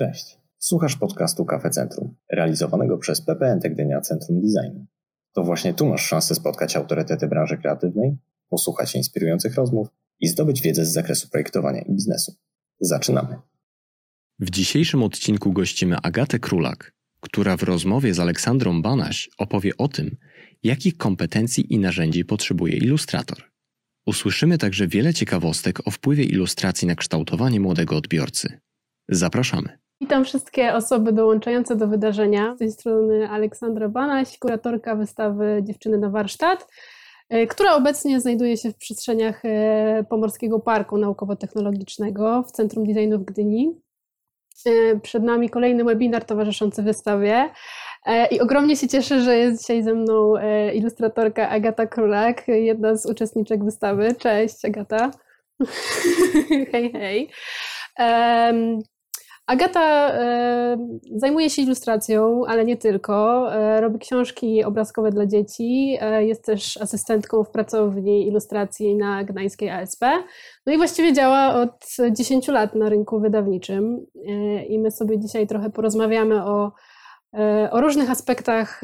Cześć. Słuchasz podcastu Kafe Centrum, realizowanego przez PPN Gdynia Centrum Designu. To właśnie tu masz szansę spotkać autorytety branży kreatywnej, posłuchać inspirujących rozmów i zdobyć wiedzę z zakresu projektowania i biznesu. Zaczynamy. W dzisiejszym odcinku gościmy Agatę Królak, która w rozmowie z Aleksandrą Banaś opowie o tym, jakich kompetencji i narzędzi potrzebuje ilustrator. Usłyszymy także wiele ciekawostek o wpływie ilustracji na kształtowanie młodego odbiorcy. Zapraszamy. Witam wszystkie osoby dołączające do wydarzenia. Z tej strony Aleksandra Banaś, kuratorka wystawy Dziewczyny na warsztat, e, która obecnie znajduje się w przestrzeniach e, Pomorskiego Parku Naukowo-Technologicznego w Centrum Designu w Gdyni. E, przed nami kolejny webinar towarzyszący wystawie. I ogromnie się cieszę, że jest dzisiaj ze mną ilustratorka Agata Królak, jedna z uczestniczek wystawy. Cześć Agata. hej, hej. Agata e, zajmuje się ilustracją, ale nie tylko. E, robi książki obrazkowe dla dzieci. E, jest też asystentką w pracowni ilustracji na Gdańskiej ASP. No i właściwie działa od 10 lat na rynku wydawniczym. I my sobie dzisiaj trochę porozmawiamy o, o różnych aspektach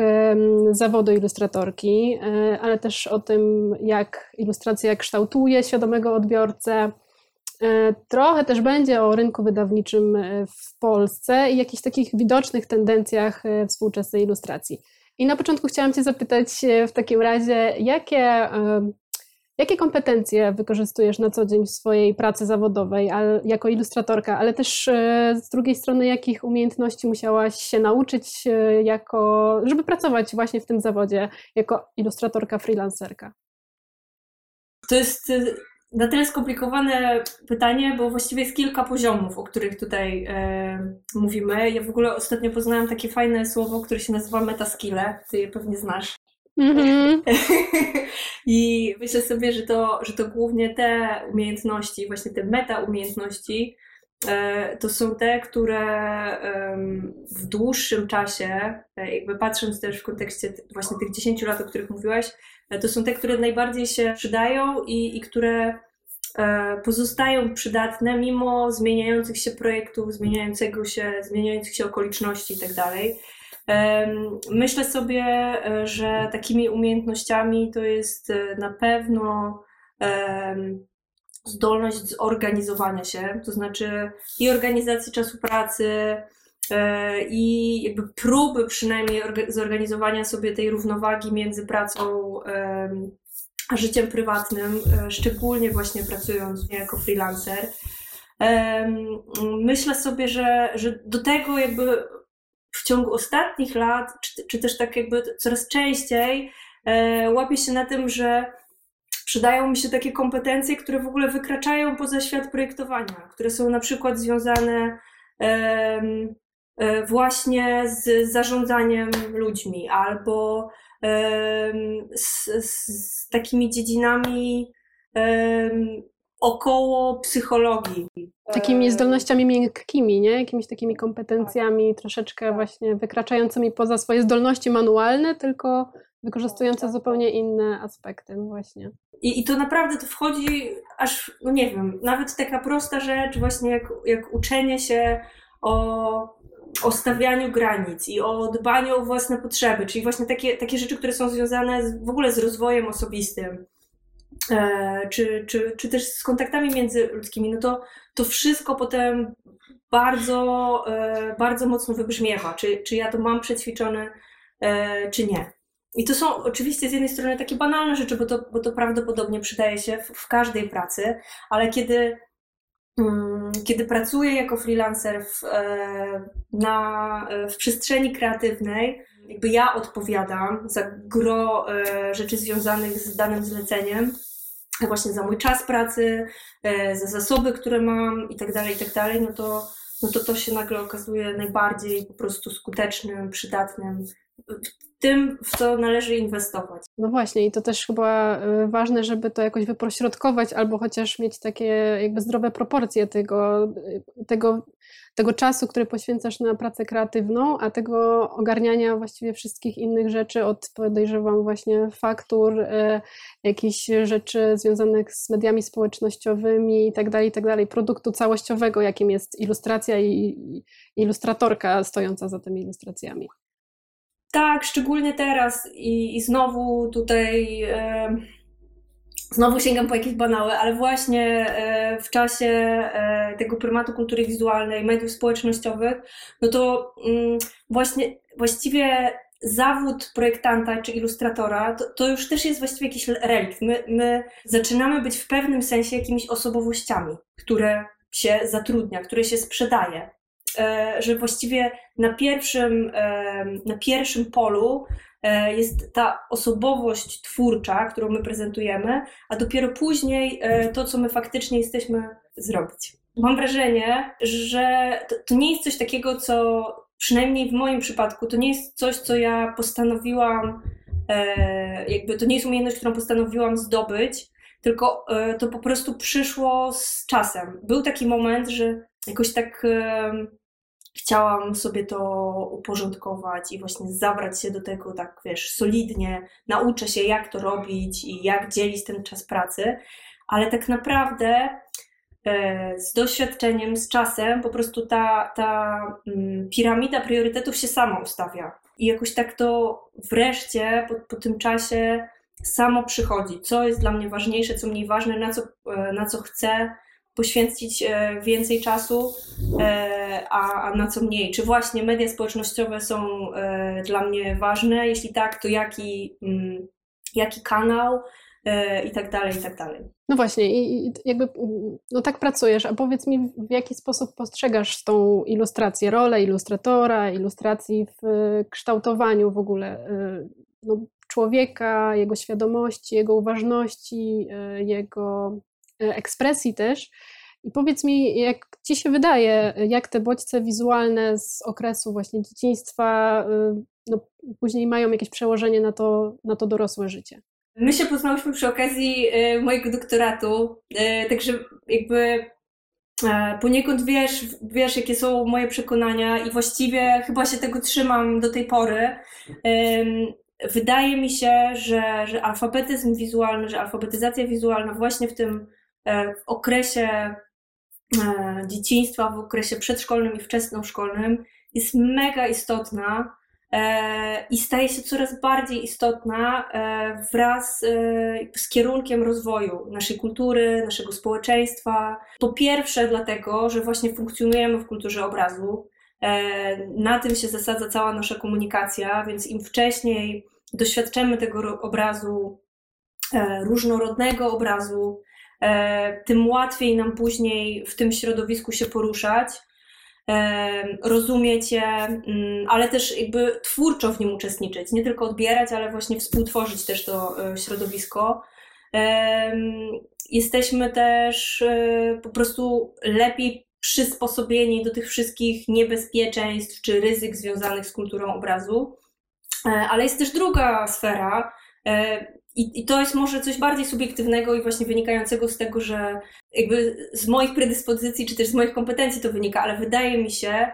zawodu ilustratorki, ale też o tym, jak ilustracja kształtuje świadomego odbiorcę trochę też będzie o rynku wydawniczym e, w Polsce i jakichś takich widocznych tendencjach e, współczesnej ilustracji. I na początku chciałam Cię zapytać w takim razie, jakie, jakie kompetencje wykorzystujesz na co dzień w swojej pracy zawodowej jako ilustratorka, ale też z drugiej strony, jakich umiejętności musiałaś się nauczyć, jako, żeby pracować właśnie w tym zawodzie jako ilustratorka freelancerka? To jest na tyle skomplikowane pytanie, bo właściwie jest kilka poziomów, o których tutaj e, mówimy. Ja w ogóle ostatnio poznałam takie fajne słowo, które się nazywa metaskille. Ty je pewnie znasz. Mm-hmm. I myślę sobie, że to, że to głównie te umiejętności, właśnie te meta umiejętności, e, to są te, które w dłuższym czasie, e, jakby patrząc też w kontekście właśnie tych 10 lat, o których mówiłaś, e, to są te, które najbardziej się przydają i, i które E, pozostają przydatne mimo zmieniających się projektów, zmieniającego się, zmieniających się okoliczności itd. Tak myślę sobie, e, że takimi umiejętnościami to jest e, na pewno zdolność zorganizowania się, to znaczy i organizacji czasu pracy, i jakby próby przynajmniej zorganizowania sobie tej równowagi między pracą życiem prywatnym, e, szczególnie właśnie pracując jako freelancer. Myślę sobie, że, że do tego jakby w ciągu ostatnich lat, czy, czy też tak jakby coraz częściej e, łapię się na tym, że przydają mi się takie kompetencje, które w ogóle wykraczają poza świat projektowania, które są na przykład związane e, właśnie z zarządzaniem ludźmi albo z, z takimi dziedzinami około psychologii. Takimi zdolnościami miękkimi, nie? Jakimiś takimi kompetencjami troszeczkę właśnie wykraczającymi poza swoje zdolności manualne, tylko wykorzystujące zupełnie inne aspekty, no właśnie. I, I to naprawdę to wchodzi aż, no nie wiem, nawet taka prosta rzecz, właśnie jak, jak uczenie się o o stawianiu granic i o dbaniu o własne potrzeby, czyli właśnie takie, takie rzeczy, które są związane z, w ogóle z rozwojem osobistym, e, czy, czy, czy też z kontaktami międzyludzkimi, no to, to wszystko potem bardzo, e, bardzo mocno wybrzmiewa, czy, czy ja to mam przećwiczone, e, czy nie. I to są oczywiście z jednej strony takie banalne rzeczy, bo to, bo to prawdopodobnie przydaje się w, w każdej pracy, ale kiedy kiedy pracuję jako freelancer w, e, na, e, w przestrzeni kreatywnej, jakby ja odpowiadam za gro e, rzeczy związanych z danym zleceniem, właśnie za mój czas pracy, za zasoby, które mam i tak dalej, i tak no to, no to to się nagle okazuje najbardziej po prostu skutecznym, przydatnym tym, w co należy inwestować. No właśnie, i to też chyba y, ważne, żeby to jakoś wypośrodkować, albo chociaż mieć takie jakby zdrowe proporcje tego, y, tego, tego czasu, który poświęcasz na pracę kreatywną, a tego ogarniania właściwie wszystkich innych rzeczy, od podejrzewam właśnie faktur, y, jakichś rzeczy związanych z mediami społecznościowymi i tak dalej, i tak dalej, produktu całościowego, jakim jest ilustracja i, i ilustratorka stojąca za tymi ilustracjami. Tak, szczególnie teraz i, i znowu tutaj e, znowu sięgam po jakieś banały, ale właśnie e, w czasie e, tego prymatu kultury wizualnej, mediów społecznościowych, no to mm, właśnie właściwie zawód projektanta czy ilustratora to, to, już też jest właściwie jakiś relikt. My, my zaczynamy być w pewnym sensie jakimiś osobowościami, które się zatrudnia, które się sprzedaje. E, że właściwie na pierwszym, e, na pierwszym polu e, jest ta osobowość twórcza, którą my prezentujemy, a dopiero później to, co my faktycznie jesteśmy zrobić. Mam wrażenie, że to, to nie jest coś takiego, co przynajmniej w moim przypadku, to nie jest coś, co ja postanowiłam, jakby to nie jest umiejętność, którą postanowiłam zdobyć, tylko to po prostu przyszło z czasem. Był taki moment, że jakoś tak chciałam sobie to uporządkować i właśnie zabrać się do tego tak, wiesz, solidnie, nauczę się jak to robić i jak dzielić ten czas pracy, ale tak naprawdę e, z doświadczeniem, z czasem, po prostu ta, ta mm, piramida priorytetów się sama ustawia. I jakoś tak to wreszcie po, po tym czasie samo przychodzi, co jest dla mnie ważniejsze, co mniej ważne, na co, e, na co chcę poświęcić e, więcej czasu, e, a, na co mniej? Czy właśnie media społecznościowe są e, dla mnie ważne? Jeśli tak, to jaki, mm, jaki kanał? i tak dalej, i tak dalej. No właśnie, i jakby no tak pracujesz, a powiedz mi, w jaki sposób postrzegasz tą ilustrację, rolę ilustratora, ilustracji w kształtowaniu w ogóle no, człowieka, jego świadomości, jego uważności, jego ekspresji też. I powiedz mi, jak ci się wydaje, jak te bodźce wizualne z okresu właśnie dzieciństwa y, no, później mają jakieś przełożenie na to, na to dorosłe życie? My się poznałyśmy przy okazji y, mojego doktoratu, także jakby poniekąd wiesz, wiesz, jakie są moje przekonania i właściwie chyba się tego trzymam do tej pory. Wydaje mi się, że, że alfabetyzm wizualny, że alfabetyzacja wizualna właśnie w tym E, w okresie e, dzieciństwa, w okresie przedszkolnym i wczesnoszkolnym jest mega istotna e, i staje się coraz bardziej istotna wraz z kierunkiem rozwoju naszej kultury, naszego społeczeństwa. Po pierwsze, dlatego, że właśnie funkcjonujemy w kulturze obrazu. Na tym się zasadza cała nasza komunikacja, więc im wcześniej doświadczamy tego obrazu, różnorodnego obrazu, E, tym łatwiej nam później w tym środowisku się poruszać, e, rozumieć je, mm, ale też jakby twórczo w nim uczestniczyć. Nie tylko odbierać, ale właśnie współtworzyć też to e, środowisko. Jesteśmy też po prostu lepiej przysposobieni do tych wszystkich niebezpieczeństw czy ryzyk związanych z kulturą obrazu. Ale jest też druga sfera, i, I to jest może coś bardziej subiektywnego i właśnie wynikającego z tego, że jakby z moich predyspozycji, czy też z moich kompetencji to wynika, ale wydaje mi się,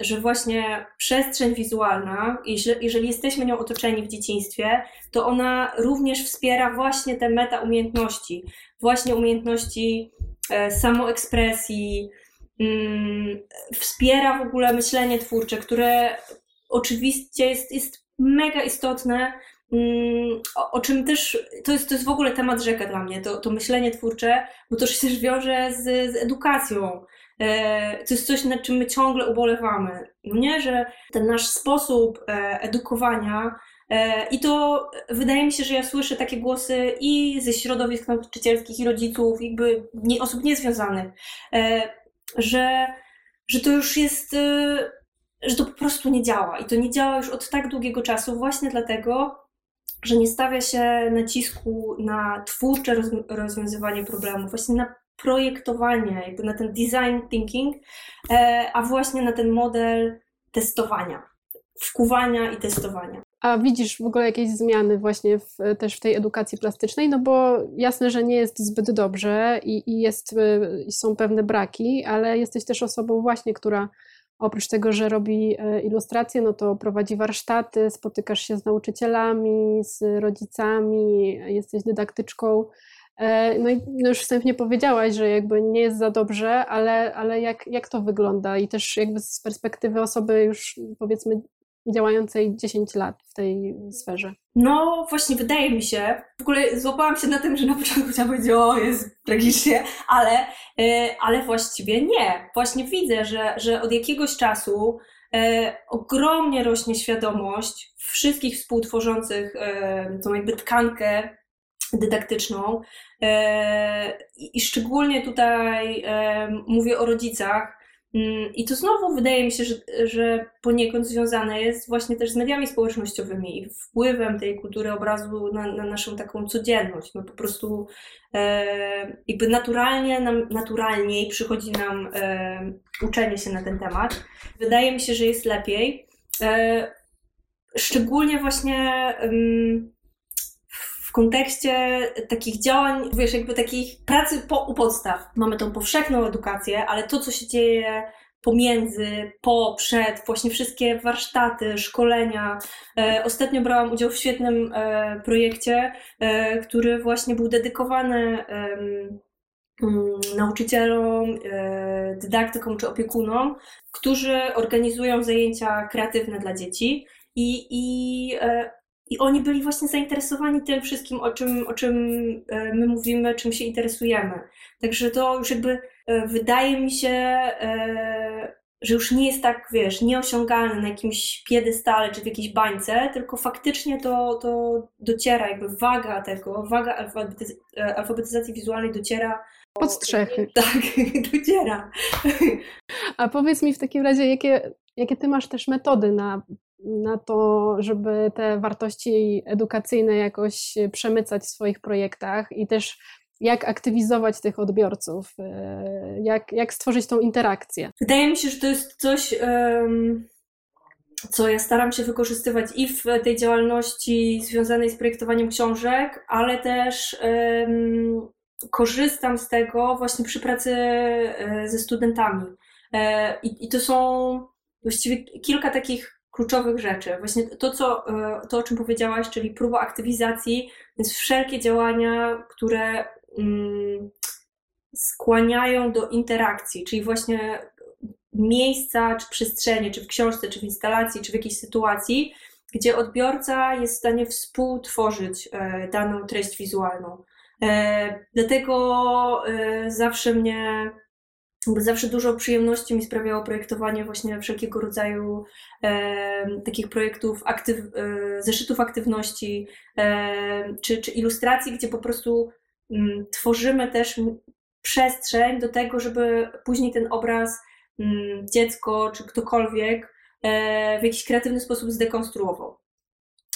że właśnie przestrzeń wizualna, jeżeli, jeżeli jesteśmy nią otoczeni w dzieciństwie, to ona również wspiera właśnie te meta umiejętności, właśnie umiejętności e, samoekspresji, mm, wspiera w ogóle myślenie twórcze, które oczywiście jest, jest mega istotne o, o, czym też, to jest, to jest w ogóle temat rzeka dla mnie, to, to myślenie twórcze, bo to się też wiąże z, z edukacją. E, to jest coś, nad czym my ciągle ubolewamy. No nie, że ten nasz sposób e, edukowania e, i to wydaje mi się, że ja słyszę takie głosy i ze środowisk nauczycielskich, i rodziców, jakby nie, osób niezwiązanych, że, że to już jest, że to po prostu nie działa. I to nie działa już od tak długiego czasu, właśnie dlatego, że nie stawia się nacisku na twórcze rozwiązywanie problemów, właśnie na projektowanie, jakby na ten design thinking, e, a właśnie na ten model testowania. wkuwania i testowania. A widzisz w ogóle jakieś zmiany właśnie w, też w tej edukacji plastycznej? No bo jasne, że nie jest zbyt dobrze i, i jest, y, są pewne braki, ale jesteś też osobą właśnie, która oprócz tego, że robi e, ilustracje, no to prowadzi warsztaty, spotykasz się z nauczycielami, z rodzicami, jesteś dydaktyczką. E, no i no już wstępnie powiedziałaś, że jakby nie jest za dobrze, ale, ale jak, jak to wygląda? I też jakby z perspektywy osoby już powiedzmy działającej 10 lat w tej sferze? No właśnie, wydaje mi się, w ogóle złapałam się na tym, że na początku chciałam powiedzieć, o jest tragicznie, ale, yy, ale właściwie nie. Właśnie widzę, że, że od jakiegoś czasu yy, ogromnie rośnie świadomość wszystkich współtworzących yy, tą jakby tkankę dydaktyczną i szczególnie tutaj mówię o rodzicach, I to znowu wydaje mi się, że, że poniekąd związane jest właśnie też z mediami społecznościowymi i wpływem tej kultury obrazu na, na naszą taką codzienność. My po prostu e, jakby naturalnie nam, naturalniej przychodzi nam e, uczenie się na ten temat. Wydaje mi się, że jest lepiej. E, szczególnie właśnie w kontekście takich działań, wiesz, jakby takich pracy po, u podstaw. Mamy tą powszechną edukację, ale to, co się dzieje pomiędzy, po, przed, właśnie wszystkie warsztaty, szkolenia. E, ostatnio brałam udział w świetnym e, projekcie, e, który właśnie był dedykowany mm, nauczycielom, e, dydaktykom czy opiekunom, którzy organizują zajęcia kreatywne dla dzieci. I, i e, i oni byli właśnie zainteresowani tym wszystkim, o czym, o czym e, my mówimy, czym się interesujemy. Także to już jakby e, wydaje mi się, e, że już nie jest tak, wiesz, nieosiągalne na jakimś piedestale czy w jakiejś bańce, tylko faktycznie to, to dociera, jakby waga tego, waga alfabetyz alfabetyzacji wizualnej dociera pod strzechy. Tak, dociera. A powiedz mi w takim razie, jakie, jakie ty masz też metody na na to, żeby te wartości edukacyjne jakoś przemycać w swoich projektach i też jak aktywizować tych odbiorców, e, jak, jak stworzyć tą interakcję. Wydaje mi się, że to jest coś, co ja staram się wykorzystywać i w tej działalności związanej z projektowaniem książek, ale też korzystam z tego właśnie przy pracy e, ze studentami. E, I, i to są właściwie kilka takich kluczowych rzeczy. Właśnie to, co, e, to, o czym powiedziałaś, czyli próba aktywizacji, więc wszelkie działania, które mm, skłaniają do interakcji, czyli właśnie miejsca, czy przestrzenie, czy w książce, czy w instalacji, czy w jakiejś sytuacji, gdzie odbiorca jest w stanie współtworzyć e, daną treść wizualną. E, dlatego zawsze mnie zawsze dużo przyjemności mi sprawiało projektowanie właśnie wszelkiego rodzaju e, takich projektów, aktyw, e, zeszytów aktywności e, czy, czy ilustracji, gdzie po prostu m, mm, tworzymy też przestrzeń do tego, żeby później ten obraz m, mm, dziecko czy ktokolwiek e, w jakiś kreatywny sposób zdekonstruował.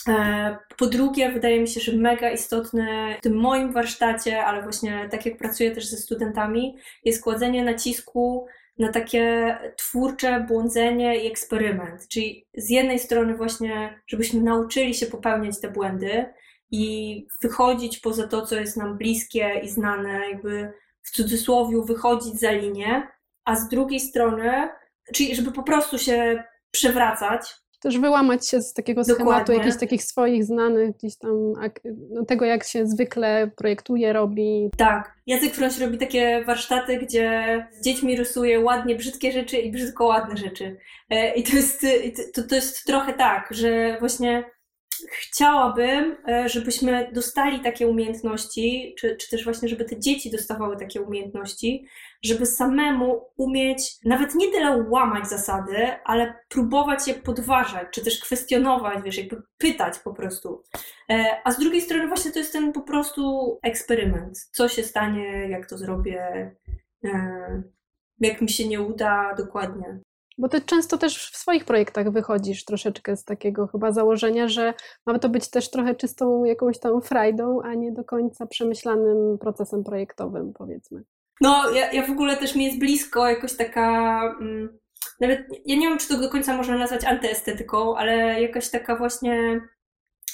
E, po drugie, wydaje mi się, że mega istotne w tym moim warsztacie, ale właśnie tak jak pracuję też ze studentami, jest kładzenie nacisku na takie twórcze błądzenie i eksperyment. Czyli z jednej strony właśnie, żebyśmy nauczyli się popełniać te błędy i wychodzić poza to, co jest nam bliskie i znane, jakby w cudzysłowie wychodzić za linię, a z drugiej strony, czyli żeby po prostu się przewracać, też wyłamać się z takiego Dokładnie. schematu jakichś takich swoich znanych gdzieś tam, no, tego jak się zwykle projektuje, robi. Tak. Jacek Froś robi takie warsztaty, gdzie z dziećmi rysuje ładnie brzydkie rzeczy i brzydko ładne rzeczy. E, I to jest, to, to jest trochę tak, że właśnie chciałabym, e, żebyśmy dostali takie umiejętności, czy, czy też właśnie, żeby te dzieci dostawały takie umiejętności, żeby samemu umieć nawet nie tyle łamać zasady, ale próbować je podważać, czy też kwestionować, wiesz, jakby pytać po prostu. E, a z drugiej strony właśnie to jest ten po prostu eksperyment. Co się stanie, jak to zrobię, e, jak mi się nie uda dokładnie. Bo ty często też w swoich projektach wychodzisz troszeczkę z takiego chyba założenia, że ma to być też trochę czystą jakąś tam frajdą, a nie do końca przemyślanym procesem projektowym, powiedzmy. No, ja, ja w ogóle też mi jest blisko jakoś taka, mm, nawet, ja nie wiem, czy to do końca można nazwać antyestetyką, ale jakaś taka właśnie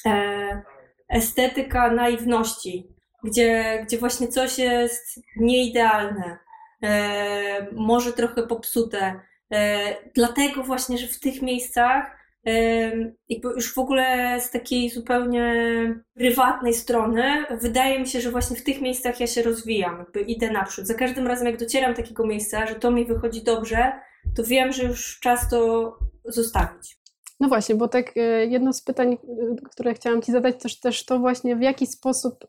e, estetyka naiwności, gdzie, gdzie właśnie coś jest nieidealne, e, może trochę popsute. E, dlatego właśnie, że w tych miejscach jakby już w ogóle z takiej zupełnie prywatnej strony, wydaje mi się, że właśnie w tych miejscach ja się rozwijam, jakby idę naprzód. Za każdym razem, jak docieram do takiego miejsca, że to mi wychodzi dobrze, to wiem, że już czas to zostawić. No właśnie, bo tak e, jedno z pytań, e, które chciałam Ci zadać, też, też to właśnie w jaki sposób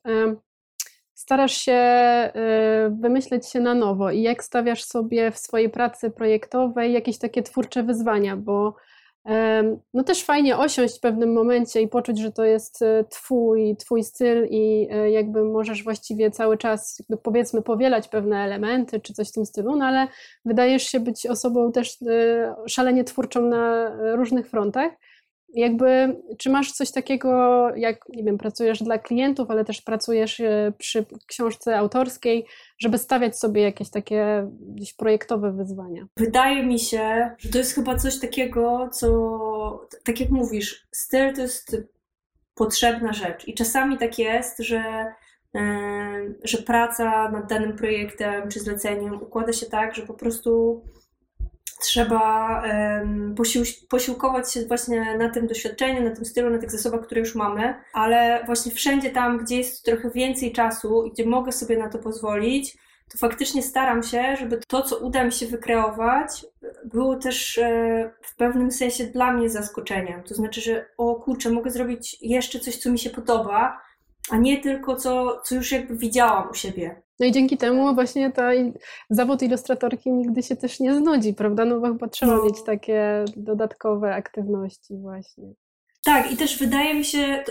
starasz się wymyśleć się na nowo i jak stawiasz sobie w swojej pracy projektowej jakieś takie twórcze wyzwania, bo no też fajnie osiąść w pewnym momencie i poczuć, że to jest e, twój, twój styl i e, jakby możesz właściwie cały czas powiedzmy powielać pewne elementy czy coś w tym stylu, no ale wydajesz się być osobą też szalenie twórczą na różnych frontach. Jakby, czy masz coś takiego, jak, nie wiem, pracujesz dla klientów, ale też pracujesz przy książce autorskiej, żeby stawiać sobie jakieś takie gdzieś projektowe wyzwania? Wydaje mi się, że to jest chyba coś takiego, co, tak jak mówisz, styl to jest potrzebna rzecz. I czasami tak jest, że, że praca nad danym projektem czy zleceniem układa się tak, że po prostu trzeba posił posiłkować się właśnie na tym doświadczeniu, na tym stylu, na tych zasobach, które już mamy, ale właśnie wszędzie tam, gdzie jest trochę więcej czasu i gdzie mogę sobie na to pozwolić, to faktycznie staram się, żeby to, co uda mi się wykreować, było też e, w pewnym sensie dla mnie zaskoczeniem. To znaczy, że o kurczę, mogę zrobić jeszcze coś, co mi się podoba, a nie tylko co, co już jakby widziałam u siebie. No i dzięki temu właśnie ta zawód ilustratorki nigdy się też nie znudzi, prawda? No bo chyba trzeba no. mieć takie dodatkowe aktywności właśnie. Tak, i też wydaje mi się, e,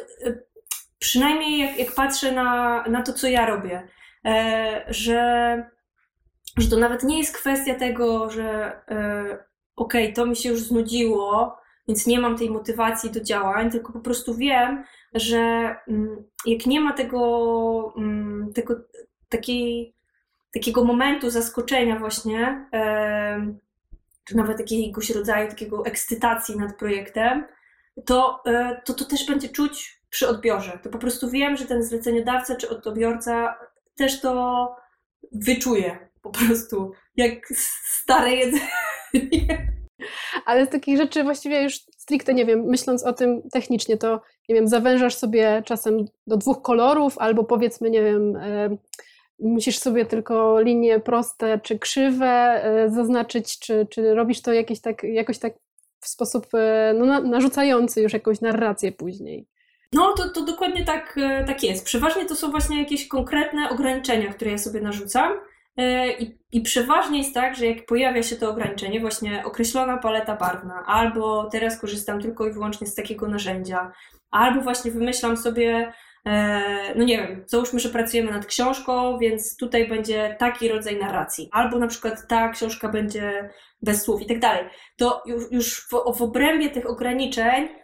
przynajmniej jak, jak patrzę na, na to, co ja robię, e, że, że to nawet nie jest kwestia tego, że e, okej, okay, to mi się już znudziło, więc nie mam tej motywacji do działań, tylko po prostu wiem, że mm, jak nie ma tego, mm, tego takiej, takiego momentu zaskoczenia właśnie, czy nawet jakiegoś rodzaju takiego ekscytacji nad projektem, to, e, to to też będzie czuć przy odbiorze. To po prostu wiem, że ten zleceniodawca czy odbiorca też to wyczuje po prostu, jak stare jedzenie. Ale z takich rzeczy właściwie już stricte, nie wiem, myśląc o tym technicznie, to nie wiem, zawężasz sobie czasem do dwóch kolorów, albo powiedzmy, nie wiem, musisz sobie tylko linie proste czy krzywe e, zaznaczyć, czy, czy robisz to jakieś tak, jakoś tak w sposób e, no, narzucający już jakąś narrację później. No, to, to dokładnie tak, e, tak jest. Przeważnie to są właśnie jakieś konkretne ograniczenia, które ja sobie narzucam. I, I przeważnie jest tak, że jak pojawia się to ograniczenie, właśnie określona paleta barwna, albo teraz korzystam tylko i wyłącznie z takiego narzędzia, albo właśnie wymyślam sobie E, no nie wiem, załóżmy, że pracujemy nad książką, więc tutaj będzie taki rodzaj narracji. Albo na przykład ta książka będzie bez słów i tak dalej. To już, w, w obrębie tych ograniczeń e,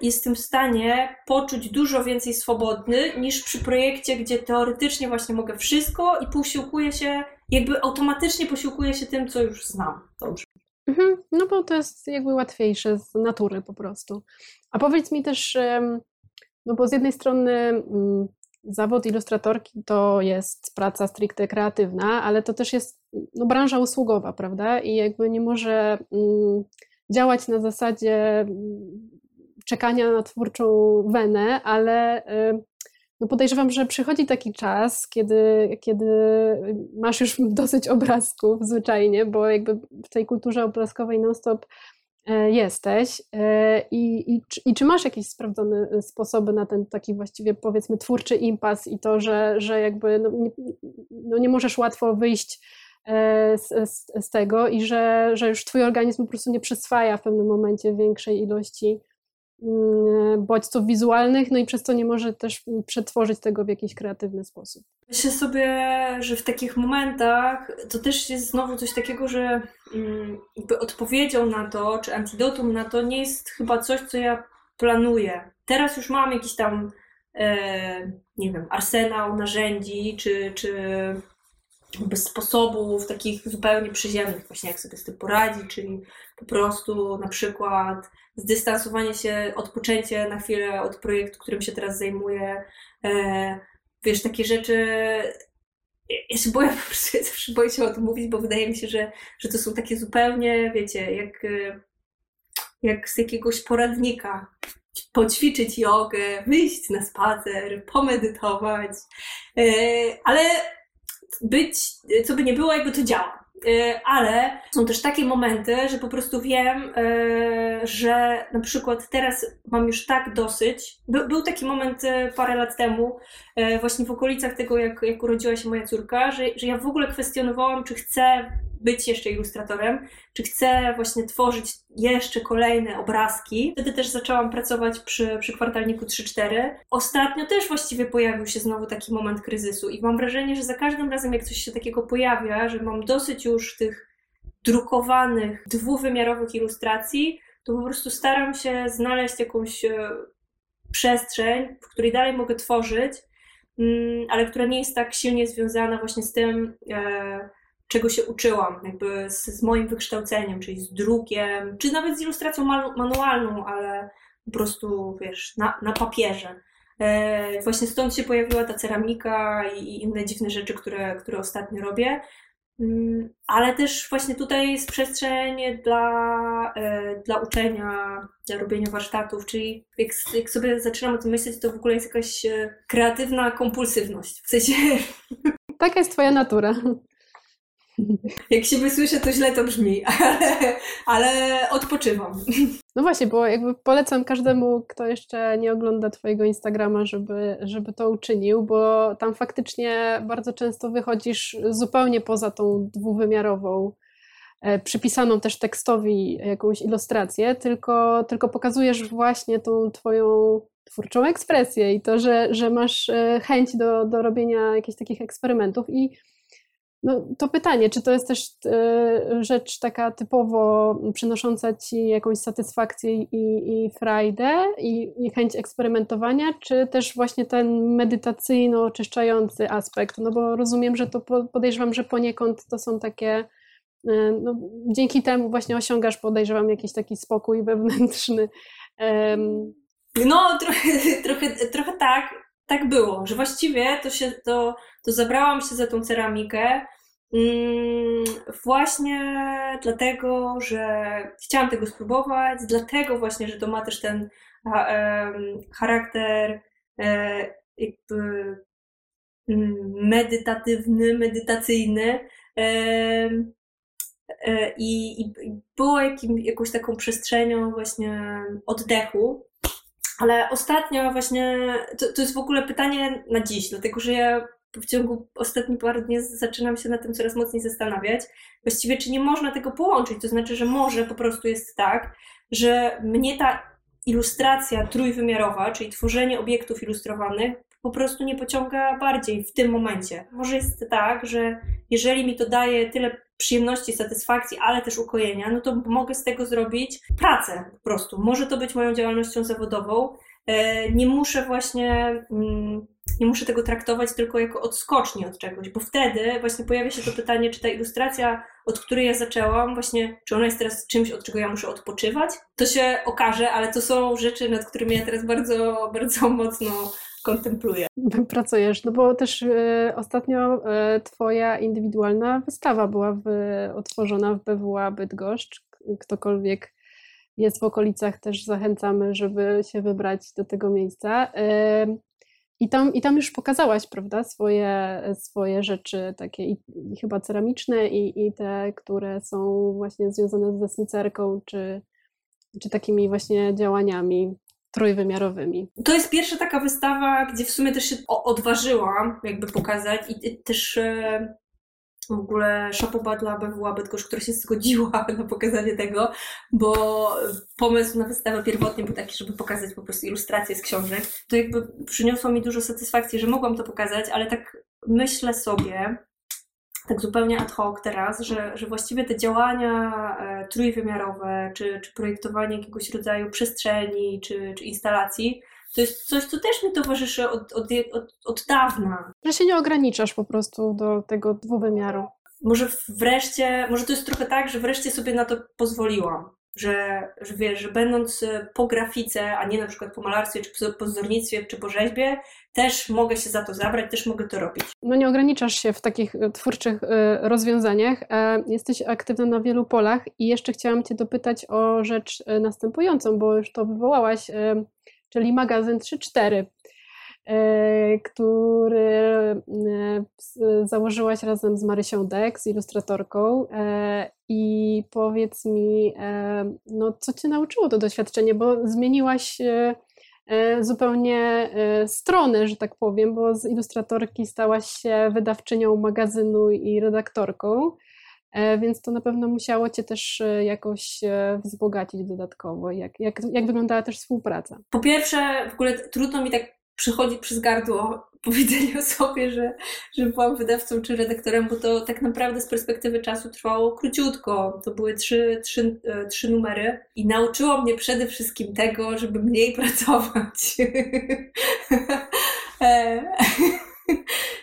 jestem w stanie poczuć dużo więcej swobodny niż przy projekcie, gdzie teoretycznie właśnie mogę wszystko i posiłkuję się, jakby automatycznie posiłkuję się tym, co już znam dobrze. Mhm, no bo to jest jakby łatwiejsze z natury po prostu. A powiedz mi też, no bo z jednej strony mm, zawód ilustratorki to jest praca stricte kreatywna, ale to też jest no, branża usługowa, prawda? I jakby nie może mm, działać na zasadzie mm, czekania na twórczą wenę, ale no podejrzewam, że przychodzi taki czas, kiedy, kiedy masz już dosyć obrazków zwyczajnie, bo jakby w tej kulturze obrazkowej non-stop E, jesteś e, i, i, i, czy masz jakieś sprawdzone e, sposoby na ten taki właściwie powiedzmy twórczy impas i to, że, że jakby no nie, no nie możesz łatwo wyjść z, z, z, tego i że, że już twój organizm po prostu nie przyswaja w pewnym momencie większej ilości bodźców wizualnych, no i przez to nie może też przetworzyć tego w jakiś kreatywny sposób. Myślę sobie, że w takich momentach to też jest znowu coś takiego, że mm, jakby odpowiedzią na to, czy antidotum na to nie jest chyba coś, co ja planuję. Teraz już mam jakiś tam, e, nie wiem, arsenał narzędzi, czy, czy sposobów takich zupełnie przyziemnych, właśnie jak sobie z tym poradzić, czyli po prostu na przykład zdystansowanie się, odpoczęcie na chwilę od projektu, którym się teraz zajmuję. E, wiesz, takie rzeczy. Ja się boję, po prostu ja zawsze boję się o tym mówić, bo wydaje mi się, że, że to są takie zupełnie, wiecie, jak, e, jak z jakiegoś poradnika. Poćwiczyć jogę, wyjść na spacer, pomedytować. E, ale być, co by nie było, jakby to działa. E, ale są też takie momenty, że po prostu wiem, e, że na przykład teraz mam już tak dosyć. By, był taki moment e, parę lat temu, właśnie w okolicach tego, jak, jak urodziła się moja córka, że, że ja w ogóle kwestionowałam, czy chcę być jeszcze ilustratorem, czy chcę właśnie tworzyć jeszcze kolejne obrazki. Wtedy też zaczęłam pracować przy, przy kwartalniku 3-4. Ostatnio też właściwie pojawił się znowu taki moment kryzysu i mam wrażenie, że za każdym razem, jak coś się takiego pojawia, że mam dosyć już tych drukowanych, dwuwymiarowych ilustracji, to po prostu staram się znaleźć jakąś e, przestrzeń, w której dalej mogę tworzyć, mm, ale która nie jest tak silnie związana właśnie z tym, e, czego się uczyłam, jakby z, z moim wykształceniem, czyli z drukiem, czy nawet z ilustracją manualną, ale po prostu, wiesz, na, na papierze. E, właśnie stąd się pojawiła ta ceramika i, i inne dziwne rzeczy, które, które ostatnio robię. Mm, ale też właśnie tutaj jest przestrzeń dla, e, dla uczenia, dla robienia warsztatów, czyli jak, jak sobie zaczynam o tym myśleć, to w ogóle jest jakaś e, kreatywna kompulsywność. W sensie... Taka jest twoja natura. Jak się wysłyszę, to źle to brzmi, ale, ale odpoczywam. No właśnie, bo jakby polecam każdemu, kto jeszcze nie ogląda Twojego Instagrama, żeby, żeby to uczynił, bo tam faktycznie bardzo często wychodzisz zupełnie poza tą dwuwymiarową, e, przypisaną też tekstowi jakąś ilustrację, tylko, tylko pokazujesz właśnie tą Twoją twórczą ekspresję i to, że, że masz e, chęć do, do robienia jakichś takich eksperymentów i no, to pytanie, czy to jest też e, rzecz taka typowo przynosząca ci jakąś satysfakcję i, i frajdę i, i chęć eksperymentowania, czy też właśnie ten medytacyjno-oczyszczający aspekt? No bo rozumiem, że to podejrzewam, że poniekąd to są takie e, no, dzięki temu właśnie osiągasz, podejrzewam, jakiś taki spokój wewnętrzny. No, trochę, trochę, trochę tak tak było, że właściwie to się, to, to zabrałam się za tą ceramikę mm, właśnie dlatego, że chciałam tego spróbować, dlatego właśnie, że to ma też ten charakter e, jakby mm, medytatywny, medytacyjny e, i, i było jakim, jakąś taką przestrzenią właśnie oddechu, ale ostatnio właśnie, to, to jest w ogóle pytanie na dziś, dlatego że ja w ciągu ostatnich paru dni zaczynam się na tym coraz mocniej zastanawiać. Właściwie, czy nie można tego połączyć? To znaczy, że może po prostu jest tak, że mnie ta ilustracja trójwymiarowa, czyli tworzenie obiektów ilustrowanych, po prostu nie pociąga bardziej w tym momencie. Może jest tak, że jeżeli mi to daje tyle przyjemności, satysfakcji, ale też ukojenia, no to mogę z tego zrobić pracę po prostu. Może to być moją działalnością zawodową. E, nie muszę właśnie, mm, nie muszę tego traktować tylko jako odskoczni od czegoś, bo wtedy właśnie pojawia się to pytanie, czy ta ilustracja, od której ja zaczęłam, właśnie, czy ona jest teraz czymś, od czego ja muszę odpoczywać? To się okaże, ale to są rzeczy, nad którymi ja teraz bardzo, bardzo mocno kontempluję. Pracujesz, no bo też y, ostatnio y, Twoja indywidualna wystawa była w, otworzona w BWA Bydgoszcz. Ktokolwiek jest w okolicach, też zachęcamy, żeby się wybrać do tego miejsca. Y, i tam, I tam już pokazałaś, prawda, swoje, swoje rzeczy takie i, i chyba ceramiczne i, i te, które są właśnie związane ze snicerką, czy, czy takimi właśnie działaniami trójwymiarowymi. To jest pierwsza taka wystawa, gdzie w sumie też się odważyłam jakby pokazać i też e, w ogóle szapoba dla BWA Bydgoszcz, która się zgodziła na pokazanie tego, bo pomysł na wystawę pierwotnie był taki, żeby pokazać po prostu ilustracje z książek. To jakby przyniosło mi dużo satysfakcji, że mogłam to pokazać, ale tak myślę sobie, tak zupełnie ad hoc teraz, że, że właściwie te działania e, trójwymiarowe, czy, czy projektowanie jakiegoś rodzaju przestrzeni, czy, czy instalacji, to jest coś, co też mi towarzyszy od, od, od, od dawna. Że się nie ograniczasz po prostu do tego dwuwymiaru. Może wreszcie, może to jest trochę tak, że wreszcie sobie na to pozwoliłam że, że wiesz, że będąc e, po grafice, a nie na przykład po malarstwie, czy po wzornictwie, czy po rzeźbie, też mogę się za to zabrać, też mogę to robić. No nie ograniczasz się w takich e, twórczych e, rozwiązaniach. Jesteś aktywna na wielu polach i jeszcze chciałam Cię dopytać o rzecz następującą, bo już to wywołałaś, czyli magazyn 3-4. E, który e, założyłaś razem z Marysią Dek, z ilustratorką. E, I powiedz mi, no, co cię nauczyło to doświadczenie, bo zmieniłaś zupełnie stronę, że tak powiem, bo z ilustratorki stałaś się wydawczynią magazynu i redaktorką. Więc to na pewno musiało Cię też jakoś wzbogacić dodatkowo. Jak, jak, jak wyglądała też współpraca? Po pierwsze, w ogóle trudno mi tak przychodzi przez gardło powiedzenie o sobie, że, że byłam wydawcą czy redaktorem, bo to tak naprawdę z perspektywy czasu trwało króciutko. To były trzy, trzy, e, trzy numery i nauczyło mnie przede wszystkim tego, żeby mniej pracować. E,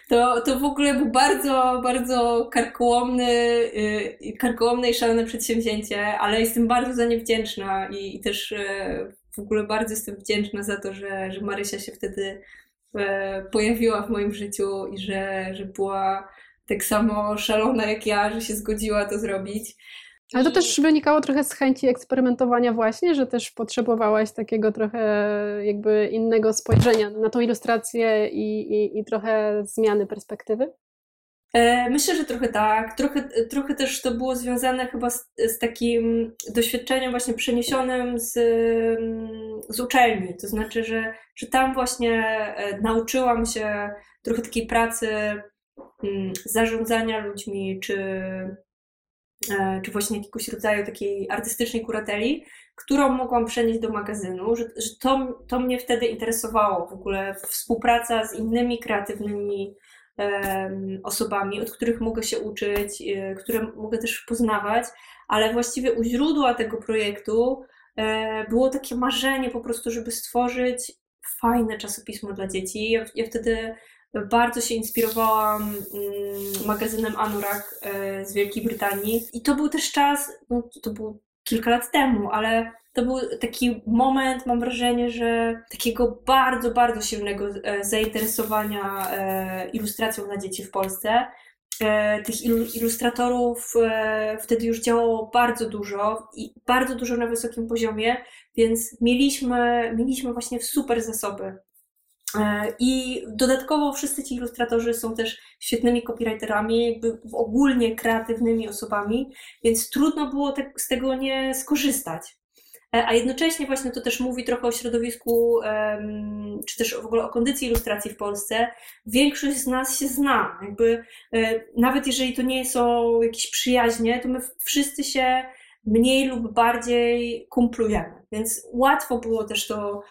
to, to w ogóle był bardzo, bardzo karkołomny, y, karkołomne i szalone przedsięwzięcie, ale jestem bardzo za nie wdzięczna i, i też e, w ogóle bardzo jestem wdzięczna za to, że, że Marysia się wtedy e, pojawiła w moim życiu i że, że była tak samo szalona jak ja, że się zgodziła to zrobić. Ale to też wynikało trochę z chęci eksperymentowania właśnie, że też potrzebowałaś takiego trochę jakby innego spojrzenia na tą ilustrację i, i, i trochę zmiany perspektywy? E, myślę, że trochę tak. Trochę, trochę też to było związane chyba z, z takim doświadczeniem właśnie przeniesionym z, z uczelni. To znaczy, że, że tam właśnie e, nauczyłam się trochę takiej pracy mm, zarządzania ludźmi, czy, e, czy właśnie jakiegoś rodzaju takiej artystycznej kurateli, którą mogłam przenieść do magazynu, że, że to, to mnie wtedy interesowało w ogóle współpraca z innymi kreatywnymi osobami, od których mogę się uczyć, e, które mogę też poznawać, ale właściwie u źródła tego projektu e, było takie marzenie po prostu, żeby stworzyć fajne czasopismo dla dzieci. Ja, ja wtedy bardzo się inspirowałam mm, magazynem Anorak e, z Wielkiej Brytanii i to był też czas, no, to był kilka lat temu, ale to był taki moment, mam wrażenie, że takiego bardzo, bardzo silnego e, zainteresowania e, ilustracją dla dzieci w Polsce. E, tych ilustratorów wtedy już działało bardzo dużo i bardzo dużo na wysokim poziomie, więc mieliśmy, mieliśmy właśnie super zasoby. I dodatkowo wszyscy ci ilustratorzy są też świetnymi copywriterami, jakby ogólnie kreatywnymi osobami, więc trudno było te, z tego nie skorzystać. E, a jednocześnie właśnie to też mówi trochę o środowisku, czy też w ogóle o kondycji ilustracji w Polsce. Większość z nas się zna. Jakby, e, nawet jeżeli to nie są jakieś przyjaźnie, to my wszyscy się mniej lub bardziej kumplujemy. Więc łatwo było też to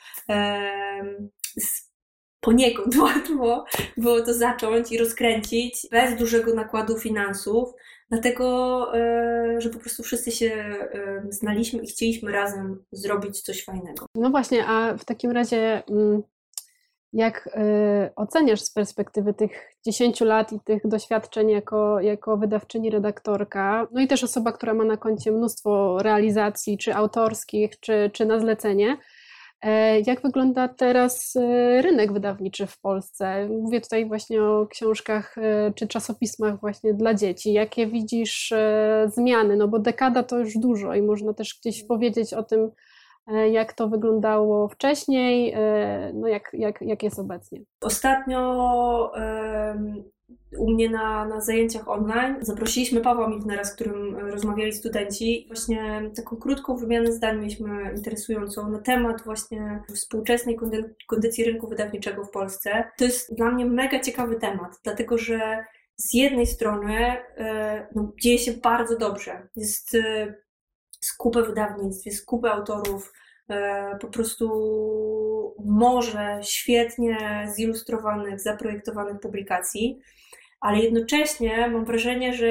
poniekąd łatwo było to zacząć i rozkręcić bez dużego nakładu finansów. Dlatego, e, że po prostu wszyscy się e, znaliśmy i chcieliśmy razem zrobić coś fajnego. No właśnie, a w takim razie mm, jak e, oceniasz z perspektywy tych 10 lat i tych doświadczeń jako, jako wydawczyni, redaktorka, no i też osoba, która ma na koncie mnóstwo realizacji, czy autorskich, czy, czy na zlecenie, jak wygląda teraz e, rynek wydawniczy w Polsce? Mówię tutaj właśnie o książkach e, czy czasopismach właśnie dla dzieci. Jakie widzisz zmiany? No bo dekada to już dużo i można też gdzieś powiedzieć o tym, jak to wyglądało wcześniej, no jak, jak, jak jest obecnie. Ostatnio u mnie na, na zajęciach online. Zaprosiliśmy Pawła Milnera, z którym rozmawiali studenci. Właśnie taką krótką wymianę zdań mieliśmy interesującą na temat właśnie współczesnej kondycji rynku wydawniczego w Polsce. To jest dla mnie mega ciekawy temat, dlatego że z jednej strony e, no, dzieje się bardzo dobrze. Jest e, skupę wydawnictw, jest kupę autorów, e, po prostu może świetnie zilustrowanych, zaprojektowanych publikacji ale jednocześnie mam wrażenie, że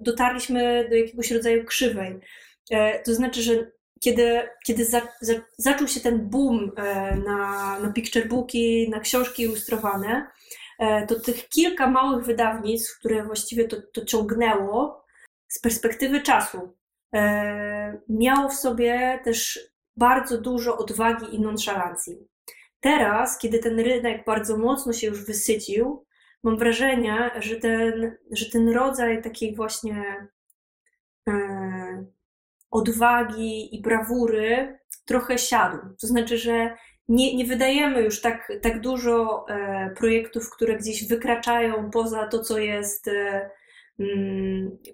dotarliśmy do jakiegoś rodzaju krzywej. E, to znaczy, że kiedy, kiedy za, za, zaczął się ten boom e, na, na picture booki, na książki ilustrowane, to tych kilka małych wydawnictw, które właściwie to, to ciągnęło z perspektywy czasu, miało w sobie też bardzo dużo odwagi i nonszalancji. Teraz, kiedy ten rynek bardzo mocno się już wysycił, mam wrażenie, że ten, że ten rodzaj takiej właśnie e, odwagi i brawury trochę siadł. To znaczy, że nie, nie wydajemy już tak, tak dużo e, projektów, które gdzieś wykraczają poza to, co jest. E,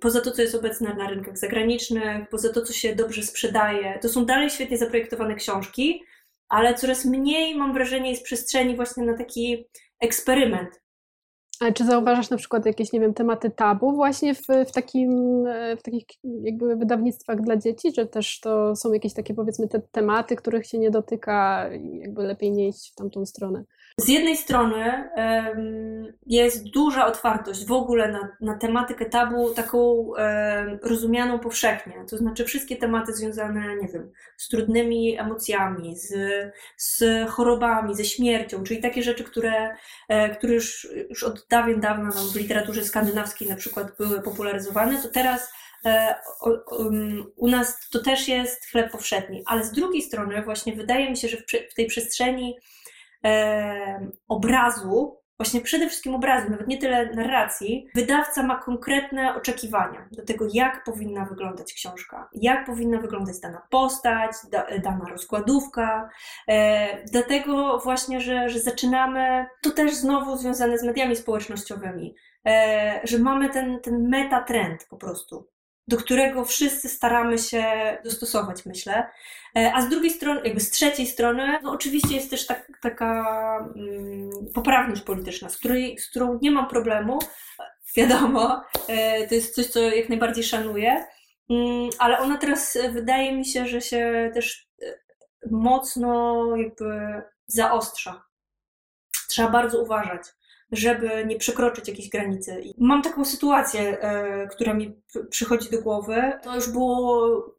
Poza to, co jest obecne na rynkach zagranicznych, poza to, co się dobrze sprzedaje, to są dalej świetnie zaprojektowane książki, ale coraz mniej, mam wrażenie, jest przestrzeni właśnie na taki eksperyment. Ale czy zauważasz na przykład jakieś, nie wiem, tematy tabu właśnie w, w, takim, e, w takich jakby wydawnictwach dla dzieci, że też to są jakieś takie powiedzmy te tematy, których się nie dotyka i jakby lepiej nie iść w tamtą stronę? Z jednej strony jest duża otwartość w ogóle na, na tematykę tabu, taką um, rozumianą powszechnie. To znaczy, wszystkie tematy związane, nie wiem, z trudnymi emocjami, z, z chorobami, ze śmiercią, czyli takie rzeczy, które, e, które już, już od dawien dawna w literaturze skandynawskiej na przykład były popularyzowane, to teraz e, u nas to też jest chleb powszedni. Ale z drugiej strony, właśnie wydaje mi się, że w tej przestrzeni e, obrazu, właśnie przede wszystkim obrazu, nawet nie tyle narracji, wydawca ma konkretne oczekiwania do tego, jak powinna wyglądać książka, jak powinna wyglądać dana postać, da, dana rozkładówka. E, dlatego właśnie, że, że zaczynamy, to też znowu związane z mediami społecznościowymi, że mamy ten, ten metatrend po prostu do którego wszyscy staramy się dostosować, myślę. E, a z drugiej strony, jakby z trzeciej strony, no oczywiście jest też tak, taka mm, poprawność polityczna, z, której, z którą nie mam problemu. Wiadomo, e, to jest coś, co jak najbardziej szanuję, mm, ale ona teraz wydaje mi się, że się też e, mocno jakby zaostrza. Trzeba bardzo uważać żeby nie przekroczyć jakiejś granicy. I mam taką sytuację, e, która mi przychodzi do głowy. To już było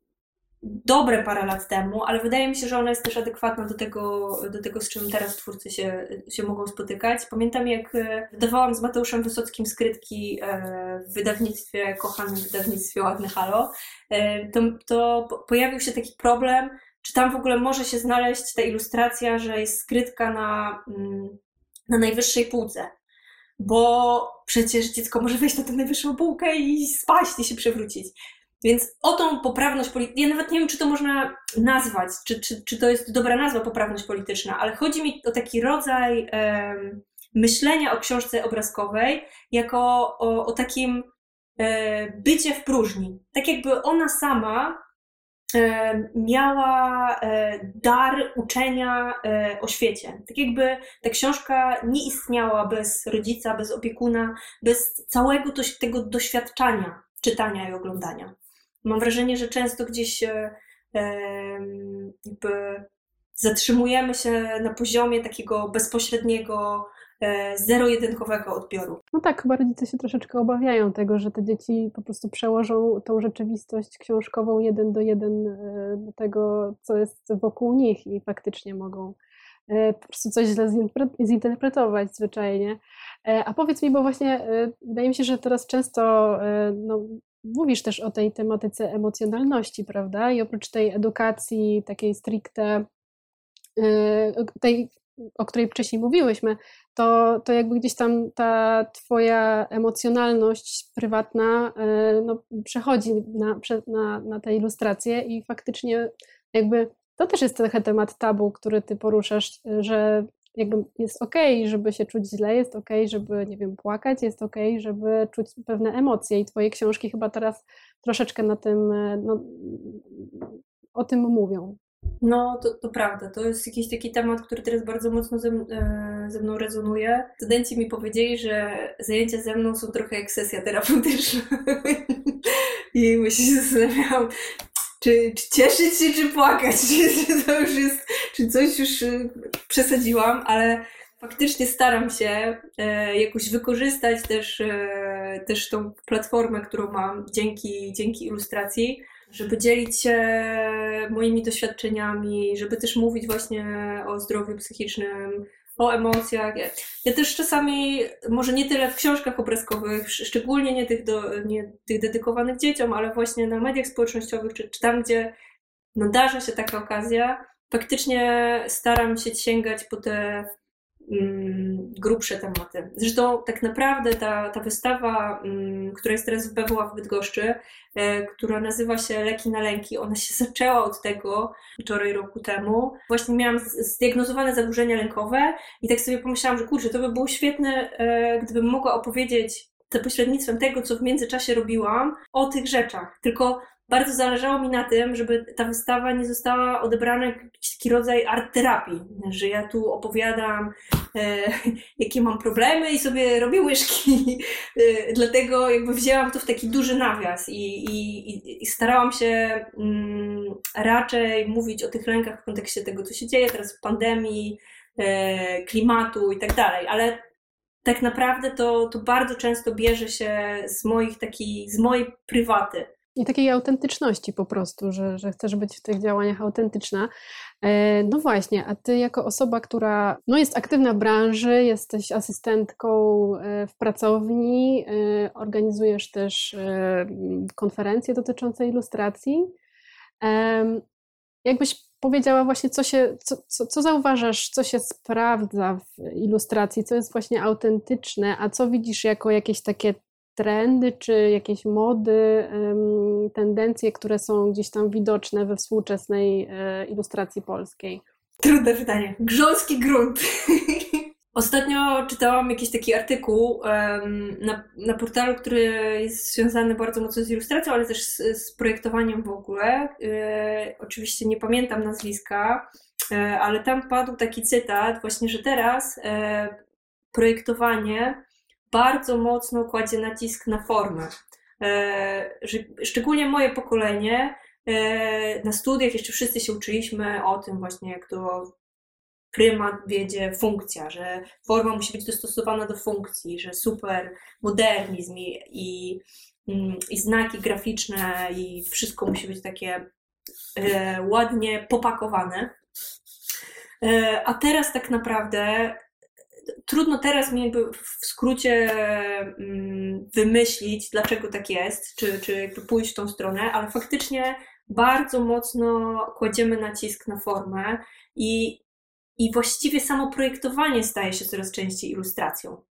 dobre parę lat temu, ale wydaje mi się, że ona jest też adekwatna do tego, do tego z czym teraz twórcy się, się mogą spotykać. Pamiętam, jak e, wydawałam z Mateuszem Wysockim skrytki e, w wydawnictwie, kochanym wydawnictwie Ładne Halo, to, to pojawił się taki problem, czy tam w ogóle może się znaleźć ta ilustracja, że jest skrytka na, mm, na najwyższej półce bo przecież dziecko może wejść na tę najwyższą półkę i spaść i się przewrócić. Więc o tą poprawność polityczną, ja nawet nie wiem, czy to można nazwać, czy, czy, czy to jest dobra nazwa poprawność polityczna, ale chodzi mi o taki rodzaj um, myślenia o książce obrazkowej jako o, o takim e, bycie w próżni. Tak jakby ona sama miała e, dar uczenia e, o świecie. Tak jakby ta książka nie istniała bez rodzica, bez opiekuna, bez całego tego doświadczenia czytania i oglądania. Mam wrażenie, że często gdzieś jakby zatrzymujemy się na poziomie takiego bezpośredniego E, zero-jedynkowego odbioru. No tak, chyba rodzice się troszeczkę obawiają tego, że te dzieci po prostu przełożą tą rzeczywistość książkową jeden do jeden e, do tego, co jest wokół nich i faktycznie mogą e, po prostu coś źle zinterpretować zwyczajnie. A powiedz mi, bo właśnie wydaje mi się, że teraz często no, mówisz też o tej tematyce emocjonalności, prawda? I oprócz tej edukacji takiej stricte, tej o której wcześniej mówiłyśmy, to, to jakby gdzieś tam ta twoja emocjonalność prywatna e, no, przechodzi na, na, na te ilustracje i faktycznie jakby to też jest trochę temat tabu, który ty poruszasz, że jakby jest ok, żeby się czuć źle, jest ok, żeby, nie wiem, płakać, jest ok, żeby czuć pewne emocje i twoje książki chyba teraz troszeczkę na tym, e, no, o tym mówią. No, to, to prawda. To jest jakiś taki temat, który teraz bardzo mocno ze, e, ze, mną rezonuje. Studenci mi powiedzieli, że zajęcia ze mną są trochę jak sesja terapeutyczna. I myślę, się zastanawiałam, czy, czy cieszyć się, czy płakać, czy, to już jest, czy coś już e, przesadziłam, ale faktycznie staram się e, jakoś wykorzystać też, też tą platformę, którą mam dzięki, dzięki ilustracji żeby dzielić się moimi doświadczeniami, żeby też mówić właśnie o zdrowiu psychicznym, o emocjach. Ja, ja, też czasami, może nie tyle w książkach obrazkowych, szczególnie nie tych, do, nie tych dedykowanych dzieciom, ale właśnie na mediach społecznościowych, czy, czy tam, gdzie nadarza się taka okazja, faktycznie staram się sięgać po te grubsze tematy. Zresztą tak naprawdę ta, ta wystawa, mm, która jest teraz w BWA w Bydgoszczy, e, która nazywa się Leki na lęki, ona się zaczęła od tego wczoraj roku temu. Właśnie miałam zdiagnozowane zaburzenia lękowe i tak sobie pomyślałam, że kurczę, to by było świetne, e, gdybym mogła opowiedzieć za pośrednictwem tego, co w międzyczasie robiłam, o tych rzeczach. Tylko bardzo zależało mi na tym, żeby ta wystawa nie została odebrana jak taki rodzaj art terapii, że ja tu opowiadam, e, jakie mam problemy i sobie robię łyżki. E, dlatego jakby wzięłam to w taki duży nawias i, i, i starałam się mm, raczej mówić o tych lękach w kontekście tego, co się dzieje teraz w pandemii, e, klimatu i tak dalej, ale tak naprawdę to, to bardzo często bierze się z moich takich, z mojej prywaty i takiej autentyczności po prostu, że, że chcesz być w tych działaniach autentyczna. E, no właśnie, a ty jako osoba, która no jest aktywna w branży, jesteś asystentką e, w pracowni, e, organizujesz też konferencje dotyczące ilustracji. Jakbyś powiedziała właśnie, co, się, co, co, co zauważasz, co się sprawdza w ilustracji, co jest właśnie autentyczne, a co widzisz jako jakieś takie trendy, czy jakieś mody, tendencje, które są gdzieś tam widoczne we współczesnej e, ilustracji polskiej? Trudne pytanie. Grząski grunt. Ostatnio czytałam jakiś taki artykuł um, na, na portalu, który jest związany bardzo mocno z ilustracją, ale też z, z projektowaniem w ogóle. E, oczywiście nie pamiętam nazwiska, e, ale tam padł taki cytat, właśnie, że teraz e, projektowanie bardzo mocno kładzie nacisk na formę. E, szczególnie moje pokolenie e, na studiach jeszcze wszyscy się uczyliśmy o tym właśnie, jak to prymat wiedzie funkcja, że forma musi być dostosowana do funkcji, że super modernizm i, i, mm, i znaki graficzne i wszystko musi być takie e, ładnie popakowane. A teraz tak naprawdę trudno teraz mi jakby w skrócie mm, wymyślić, dlaczego tak jest, czy, czy jakby pójść w tą stronę, ale faktycznie bardzo mocno kładziemy nacisk na formę i, i właściwie samo projektowanie staje się coraz częściej ilustracją.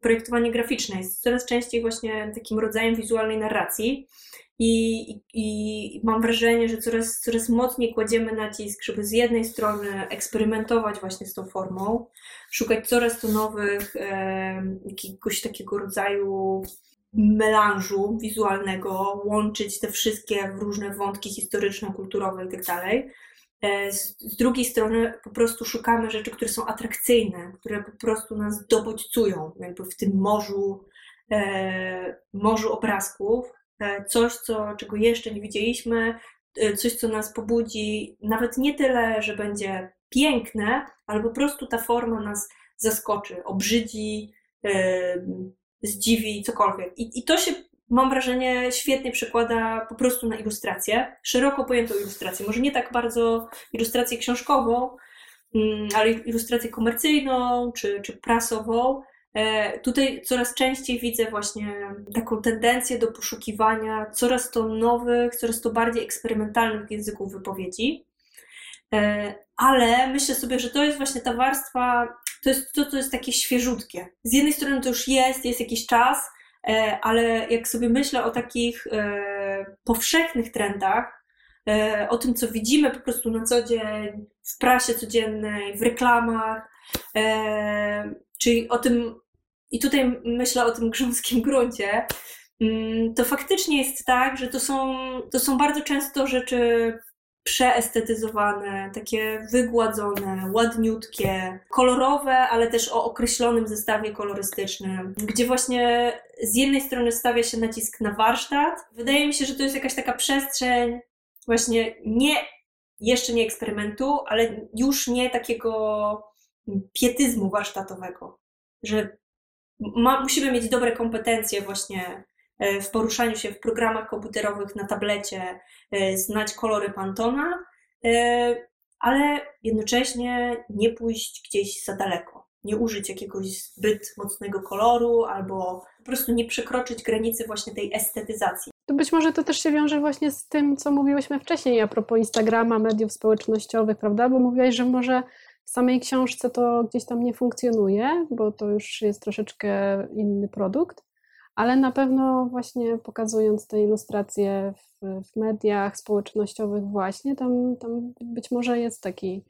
Projektowanie graficzne jest coraz częściej właśnie takim rodzajem wizualnej narracji. I, i, mam wrażenie, że coraz, coraz mocniej kładziemy nacisk, żeby z jednej strony eksperymentować właśnie z tą formą, szukać coraz to nowych, jakiegoś takiego rodzaju melanżu wizualnego, łączyć te wszystkie różne wątki historyczne, kulturowe itd. E, z, drugiej strony po prostu szukamy rzeczy, które są atrakcyjne, które po prostu nas dobodźcują, jakby w tym morzu, e, morzu obrazków E, coś, co, czego jeszcze nie widzieliśmy, coś, co nas pobudzi, nawet nie tyle, że będzie piękne, ale po prostu ta forma nas zaskoczy, obrzydzi, zdziwi, cokolwiek. I, I to się, mam wrażenie, świetnie przekłada po prostu na ilustrację, szeroko pojętą ilustrację. Może nie tak bardzo ilustrację książkową, mm, ale ilustrację komercyjną czy, czy prasową, E, tutaj coraz częściej widzę właśnie taką tendencję do poszukiwania coraz to nowych, coraz to bardziej eksperymentalnych języków wypowiedzi. E, ale myślę sobie, że to jest właśnie ta warstwa, to jest to, co jest takie świeżutkie. Z jednej strony to już jest, jest jakiś czas, ale jak sobie myślę o takich powszechnych trendach, o tym, co widzimy po prostu na co dzień, w prasie codziennej, w reklamach, czyli o tym, i tutaj myślę o tym grząskim gruncie, mm, to faktycznie jest tak, że to są, to są bardzo często rzeczy przeestetyzowane, takie wygładzone, ładniutkie, kolorowe, ale też o określonym zestawie kolorystycznym, gdzie właśnie z jednej strony stawia się nacisk na warsztat. Wydaje mi się, że to jest jakaś taka przestrzeń właśnie nie, jeszcze nie eksperymentu, ale już nie takiego pietyzmu warsztatowego, że ma, musimy mieć dobre kompetencje właśnie w poruszaniu się w programach komputerowych na tablecie, e, znać kolory Pantona, ale jednocześnie nie pójść gdzieś za daleko. Nie użyć jakiegoś zbyt mocnego koloru albo po prostu nie przekroczyć granicy właśnie tej estetyzacji. To być może to też się wiąże właśnie z tym, co mówiłyśmy wcześniej a propos Instagrama, mediów społecznościowych, prawda? Bo mówiłaś, że może w samej książce to gdzieś tam nie funkcjonuje, bo to już jest troszeczkę inny produkt, ale na pewno właśnie pokazując te ilustracje w, w mediach społecznościowych właśnie, tam, tam być może jest taki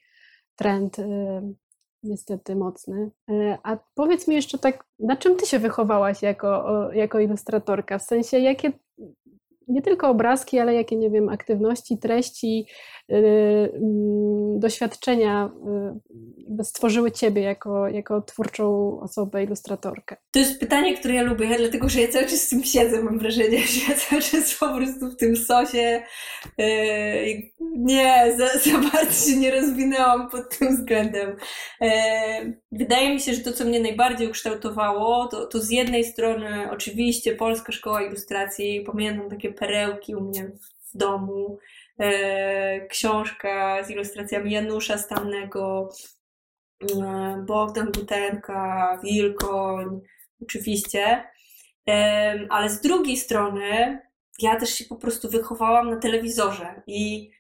trend y, niestety mocny. Y, a powiedz mi jeszcze tak, na czym ty się wychowałaś jako, jako ilustratorka? W sensie, jakie nie tylko obrazki, ale jakie, nie wiem, aktywności, treści, yy, mm, doświadczenia yy, stworzyły Ciebie jako, jako twórczą osobę, ilustratorkę? To jest pytanie, które ja lubię, dlatego że ja cały czas z tym siedzę, mam wrażenie, że ja cały czas po prostu w tym sosie yy, nie, za, za bardzo się nie rozwinęłam pod tym względem. Wydaje mi się, że to, co mnie najbardziej ukształtowało, to, to z jednej strony oczywiście Polska Szkoła Ilustracji, pamiętam takie perełki u mnie w domu, e, książka z ilustracjami Janusza Stannego, e, Bogdan Butenka, Wilkoń, oczywiście. E, ale z drugiej strony ja też się po prostu wychowałam na telewizorze i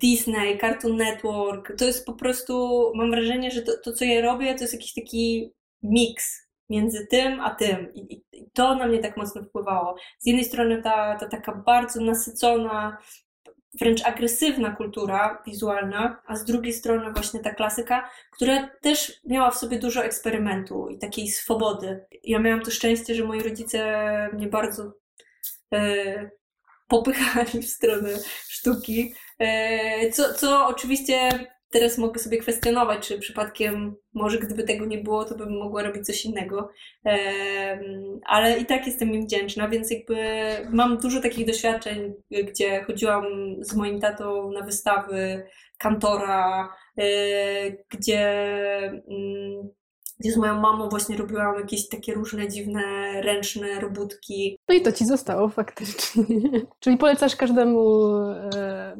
Disney, Cartoon Network, to jest po prostu, mam wrażenie, że to, to co ja robię, to jest jakiś taki miks między tym a tym. I, I, to na mnie tak mocno wpływało. Z jednej strony ta, ta taka bardzo nasycona, wręcz agresywna kultura wizualna, a z drugiej strony właśnie ta klasyka, która też miała w sobie dużo eksperymentu i takiej swobody. Ja miałam to szczęście, że moi rodzice mnie bardzo e, popychali w stronę sztuki, e, co, co oczywiście teraz mogę sobie kwestionować, czy przypadkiem może gdyby tego nie było, to bym mogła robić coś innego. Ale i tak jestem im wdzięczna, więc jakby mam dużo takich doświadczeń, gdzie chodziłam z moim tatą na wystawy kantora, e, gdzie mm, gdzie z moją mamą właśnie robiłam jakieś takie różne dziwne, ręczne robótki. No i to ci zostało faktycznie. Czyli polecasz każdemu e,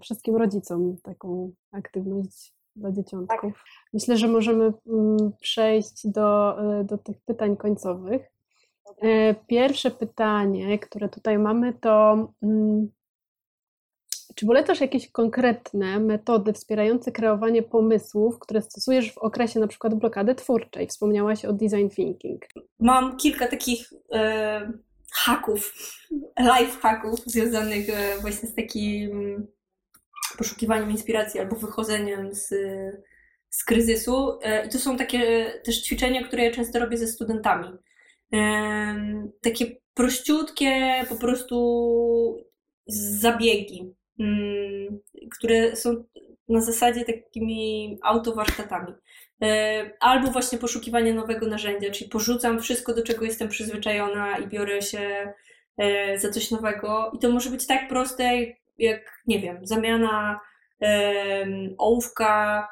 wszystkim rodzicom taką aktywność dla dzieciątków. Tak. Myślę, że możemy mm, przejść do, e, do tych pytań końcowych. E, pierwsze pytanie, które tutaj mamy, to mm, czy polecasz jakieś konkretne metody wspierające kreowanie pomysłów, które stosujesz w okresie na przykład blokady twórczej? Wspomniałaś o design thinking. Mam kilka takich e, haków, life haków związanych właśnie z takim poszukiwaniem inspiracji albo wychodzeniem z, z kryzysu. E, I to są takie też ćwiczenia, które ja często robię ze studentami. Takie prościutkie po prostu zabiegi, mm, które są na zasadzie takimi autowarsztatami. E, albo właśnie poszukiwanie nowego narzędzia, czyli porzucam wszystko, do czego jestem przyzwyczajona i biorę się e, za coś nowego. I to może być tak proste, jak, nie wiem, zamiana um, ołówka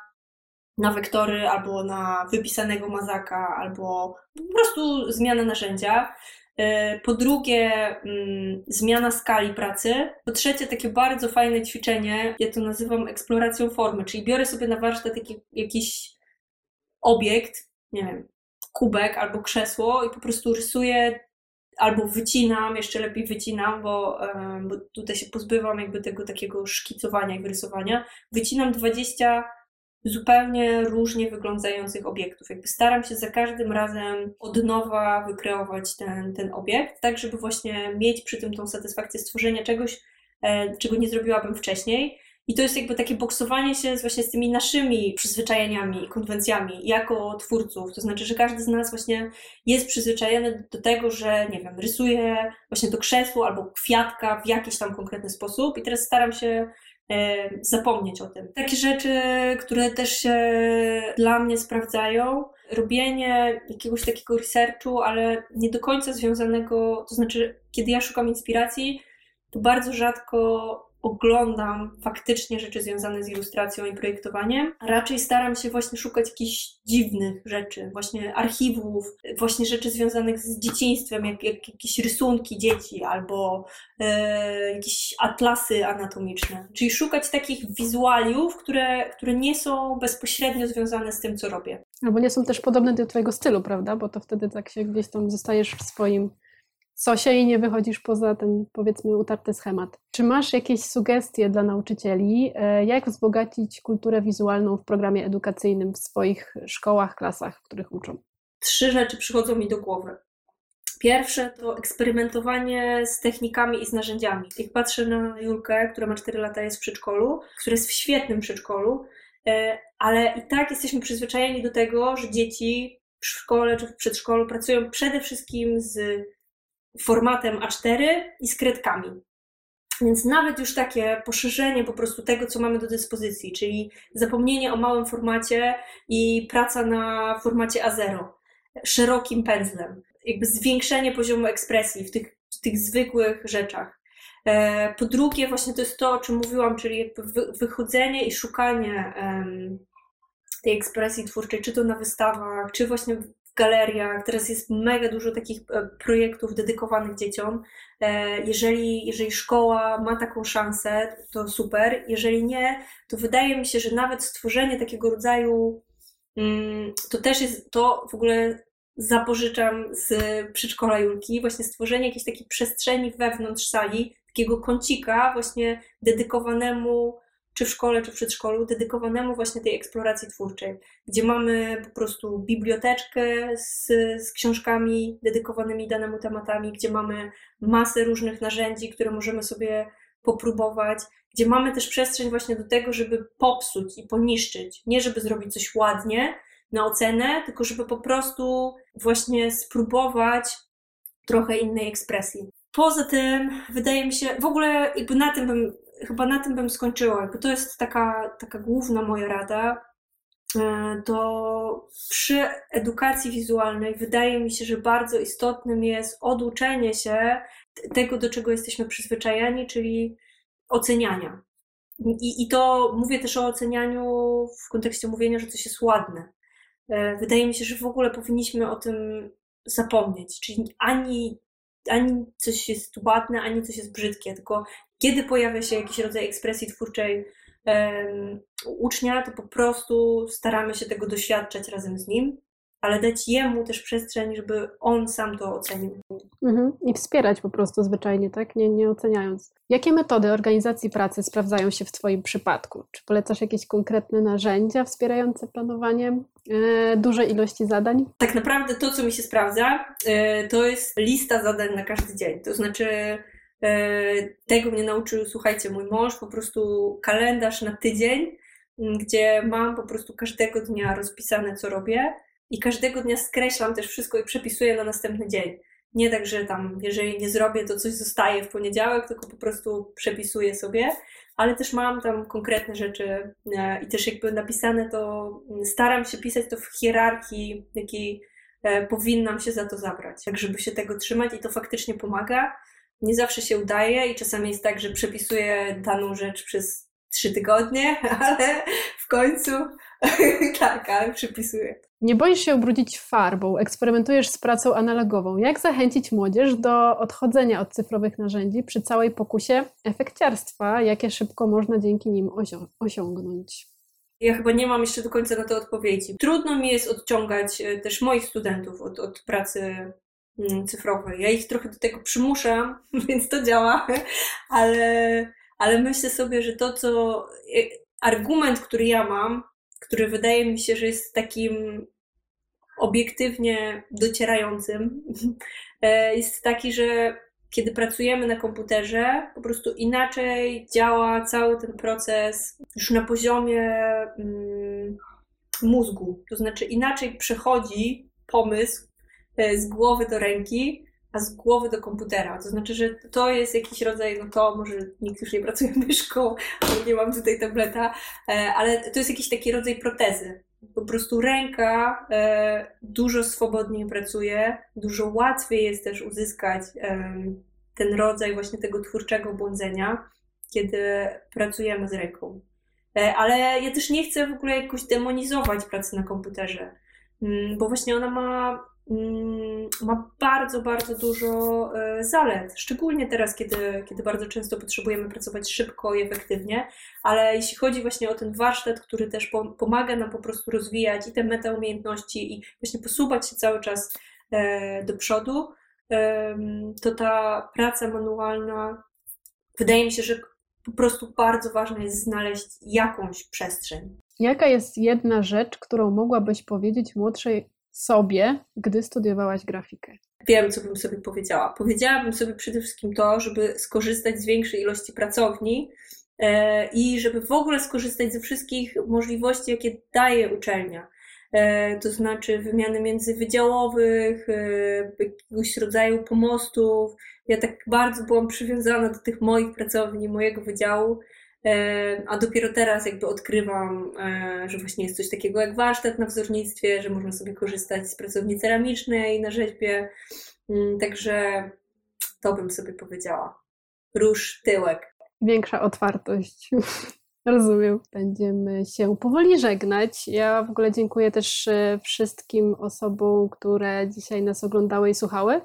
na wektory albo na wypisanego mazaka, albo po prostu zmiana narzędzia. E, po drugie, mm, zmiana skali pracy. Po trzecie, takie bardzo fajne ćwiczenie, ja to nazywam eksploracją formy, czyli biorę sobie na warsztat jakiś obiekt, nie wiem, kubek albo krzesło i po prostu rysuję albo wycinam, jeszcze lepiej wycinam, bo, bo tutaj się pozbywam jakby tego takiego szkicowania i wyrysowania. Wycinam 20 zupełnie różnie wyglądających obiektów. Jakby staram się za każdym razem od nowa wykreować ten, ten obiekt, tak żeby właśnie mieć przy tym tą satysfakcję stworzenia czegoś, e, czego nie zrobiłabym wcześniej. I to jest jakby takie boksowanie się z właśnie z tymi naszymi przyzwyczajeniami i konwencjami jako twórców. To znaczy, że każdy z nas właśnie jest przyzwyczajony do tego, że nie wiem, rysuje właśnie to krzesło albo kwiatka w jakiś tam konkretny sposób i teraz staram się e, zapomnieć o tym. Takie rzeczy, które też się dla mnie sprawdzają, robienie jakiegoś takiego researchu, ale nie do końca związanego, to znaczy, kiedy ja szukam inspiracji, to bardzo rzadko oglądam faktycznie rzeczy związane z ilustracją i projektowaniem. Raczej staram się właśnie szukać jakichś dziwnych rzeczy, właśnie archiwów, właśnie rzeczy związanych z dzieciństwem, jak, jak jakieś rysunki dzieci albo e, jakieś atlasy anatomiczne. Czyli szukać takich wizualiów, które, które nie są bezpośrednio związane z tym, co robię. Albo nie są też podobne do Twojego stylu, prawda? Bo to wtedy tak się gdzieś tam zostajesz w swoim sosie i nie wychodzisz poza ten, powiedzmy, utarty schemat. Czy masz jakieś sugestie dla nauczycieli, e, jak wzbogacić kulturę wizualną w programie edukacyjnym w swoich szkołach, klasach, w których uczą? Trzy rzeczy przychodzą mi do głowy. Pierwsze to eksperymentowanie z technikami i z narzędziami. Jak patrzę na Julkę, która ma 4 lata, jest w przedszkolu, która jest w świetnym przedszkolu, e, ale i tak jesteśmy przyzwyczajeni do tego, że dzieci w szkole czy w przedszkolu pracują przede wszystkim z formatem A4 i z kredkami. Więc nawet już takie poszerzenie po prostu tego, co mamy do dyspozycji, czyli zapomnienie o małym formacie i praca na formacie A0, szerokim pędzlem, jakby zwiększenie poziomu ekspresji w tych, w tych zwykłych rzeczach. E, po drugie, właśnie to jest to, o czym mówiłam, czyli jakby wychodzenie i szukanie tej ekspresji twórczej, czy to na wystawach, czy właśnie galeriach. Teraz jest mega dużo takich e, projektów dedykowanych dzieciom. E, jeżeli, jeżeli szkoła ma taką szansę, to super. Jeżeli nie, to wydaje mi się, że nawet stworzenie takiego rodzaju, mm, to też jest to w ogóle zapożyczam z przedszkola Julki, właśnie stworzenie jakiejś takiej przestrzeni wewnątrz sali, takiego kącika właśnie dedykowanemu czy w szkole, czy w przedszkolu, dedykowanemu właśnie tej eksploracji twórczej, gdzie mamy po prostu biblioteczkę z, z książkami dedykowanymi danemu tematami, gdzie mamy masę różnych narzędzi, które możemy sobie popróbować, gdzie mamy też przestrzeń właśnie do tego, żeby popsuć i poniszczyć, nie żeby zrobić coś ładnie na ocenę, tylko żeby po prostu właśnie spróbować trochę innej ekspresji. Poza tym, wydaje mi się, w ogóle jakby na tym bym chyba na tym bym skończyła. Jakby to jest taka, taka główna moja rada. E, to przy edukacji wizualnej wydaje mi się, że bardzo istotnym jest oduczenie się tego, do czego jesteśmy przyzwyczajeni, czyli oceniania. I, I to mówię też o ocenianiu w kontekście mówienia, że coś jest ładne. E, wydaje mi się, że w ogóle powinniśmy o tym zapomnieć. Czyli ani, ani coś jest ładne, ani coś jest brzydkie, tylko kiedy pojawia się jakiś rodzaj ekspresji twórczej um, ucznia, to po prostu staramy się tego doświadczać razem z nim, ale dać jemu też przestrzeń, żeby on sam to ocenił. Mhm. I wspierać po prostu zwyczajnie, tak? Nie, nie oceniając. Jakie metody organizacji pracy sprawdzają się w Twoim przypadku? Czy polecasz jakieś konkretne narzędzia wspierające planowanie e, dużej ilości zadań? Tak naprawdę to, co mi się sprawdza, e, to jest lista zadań na każdy dzień. To znaczy, tego mnie nauczył, słuchajcie, mój mąż, po prostu kalendarz na tydzień, gdzie mam po prostu każdego dnia rozpisane, co robię i każdego dnia skreślam też wszystko i przepisuję na następny dzień. Nie tak, że tam, jeżeli nie zrobię, to coś zostaje w poniedziałek, tylko po prostu przepisuję sobie, ale też mam tam konkretne rzeczy e, i też jakby napisane to, staram się pisać to w hierarchii, jakiej e, powinnam się za to zabrać, tak żeby się tego trzymać i to faktycznie pomaga nie zawsze się udaje i czasami jest tak, że przepisuję daną rzecz przez trzy tygodnie, ale w końcu tak, ale przepisuję. Nie boisz się ubrudzić farbą, eksperymentujesz z pracą analogową. Jak zachęcić młodzież do odchodzenia od cyfrowych narzędzi przy całej pokusie efekciarstwa, jakie szybko można dzięki nim osiągnąć? Ja chyba nie mam jeszcze do końca na to odpowiedzi. Trudno mi jest odciągać e, też moich studentów od, od pracy Mm, cyfrowej. Ja ich trochę do tego przymuszam, więc to działa, ale, ale myślę sobie, że to, co e, argument, który ja mam, który wydaje mi się, że jest takim obiektywnie docierającym, e, jest taki, że kiedy pracujemy na komputerze, po prostu inaczej działa cały ten proces już na poziomie mm, mózgu. To znaczy inaczej przechodzi pomysł z głowy do ręki, a z głowy do komputera. To znaczy, że to jest jakiś rodzaj, no to może nikt już nie pracuje myszką, bo nie mam tutaj tableta, e, ale to jest jakiś taki rodzaj protezy. Po prostu ręka e, dużo swobodniej pracuje, dużo łatwiej jest też uzyskać ten rodzaj właśnie tego twórczego błądzenia. kiedy pracujemy z ręką. E, ale ja też nie chcę w ogóle jakoś demonizować pracy na komputerze, mm, bo właśnie ona ma, ma bardzo, bardzo dużo e, zalet. Szczególnie teraz, kiedy, kiedy bardzo często potrzebujemy pracować szybko i efektywnie, ale jeśli chodzi właśnie o ten warsztat, który też pomaga nam po prostu rozwijać i te metaumiejętności i właśnie posuwać się cały czas e, do przodu, to ta praca manualna wydaje mi się, że po prostu bardzo ważne jest znaleźć jakąś przestrzeń. Jaka jest jedna rzecz, którą mogłabyś powiedzieć młodszej sobie, gdy studiowałaś grafikę? Wiem, co bym sobie powiedziała. Powiedziałabym sobie przede wszystkim to, żeby skorzystać z większej ilości pracowni e, i żeby w ogóle skorzystać ze wszystkich możliwości, jakie daje uczelnia. E, to znaczy wymiany międzywydziałowych, e, jakiegoś rodzaju pomostów. Ja tak bardzo byłam przywiązana do tych moich pracowni, mojego wydziału, a dopiero teraz jakby odkrywam, że właśnie jest coś takiego jak warsztat na wzornictwie, że można sobie korzystać z pracowni ceramicznej na rzeźbie. Mm, także to bym sobie powiedziała. Róż tyłek. Większa otwartość. Rozumiem. Będziemy się powoli żegnać. Ja w ogóle dziękuję też e, wszystkim osobom, które dzisiaj nas oglądały i słuchały.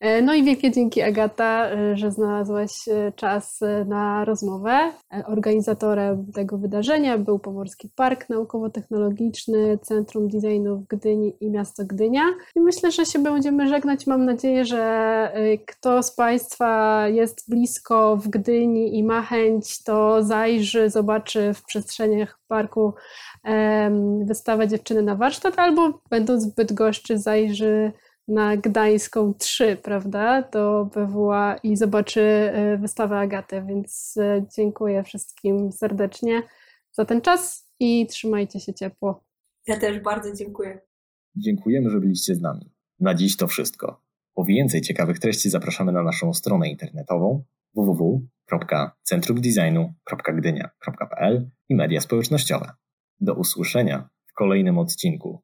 E, no i wielkie dzięki Agata, e, że znalazłaś e, czas na rozmowę. Organizatorem tego wydarzenia był Pomorski Park Naukowo-Technologiczny, Centrum Designu w Gdyni i Miasto Gdynia. I myślę, że się będziemy żegnać. Mam nadzieję, że kto z Państwa jest blisko w Gdyni i ma chęć, to zajrzy, zobaczy w przestrzeniach parku wystawę Dziewczyny na warsztat, albo będąc w Bydgoszczy zajrzy na Gdańską 3, prawda, do BWA i zobaczy e, wystawę Agaty, więc e, dziękuję wszystkim serdecznie za ten czas i trzymajcie się ciepło. Ja też bardzo dziękuję. Dziękujemy, że byliście z nami. Na dziś to wszystko. Po więcej ciekawych treści zapraszamy na naszą stronę internetową www.centrumdesignu.gdynia.pl i media społecznościowe. Do usłyszenia w kolejnym odcinku.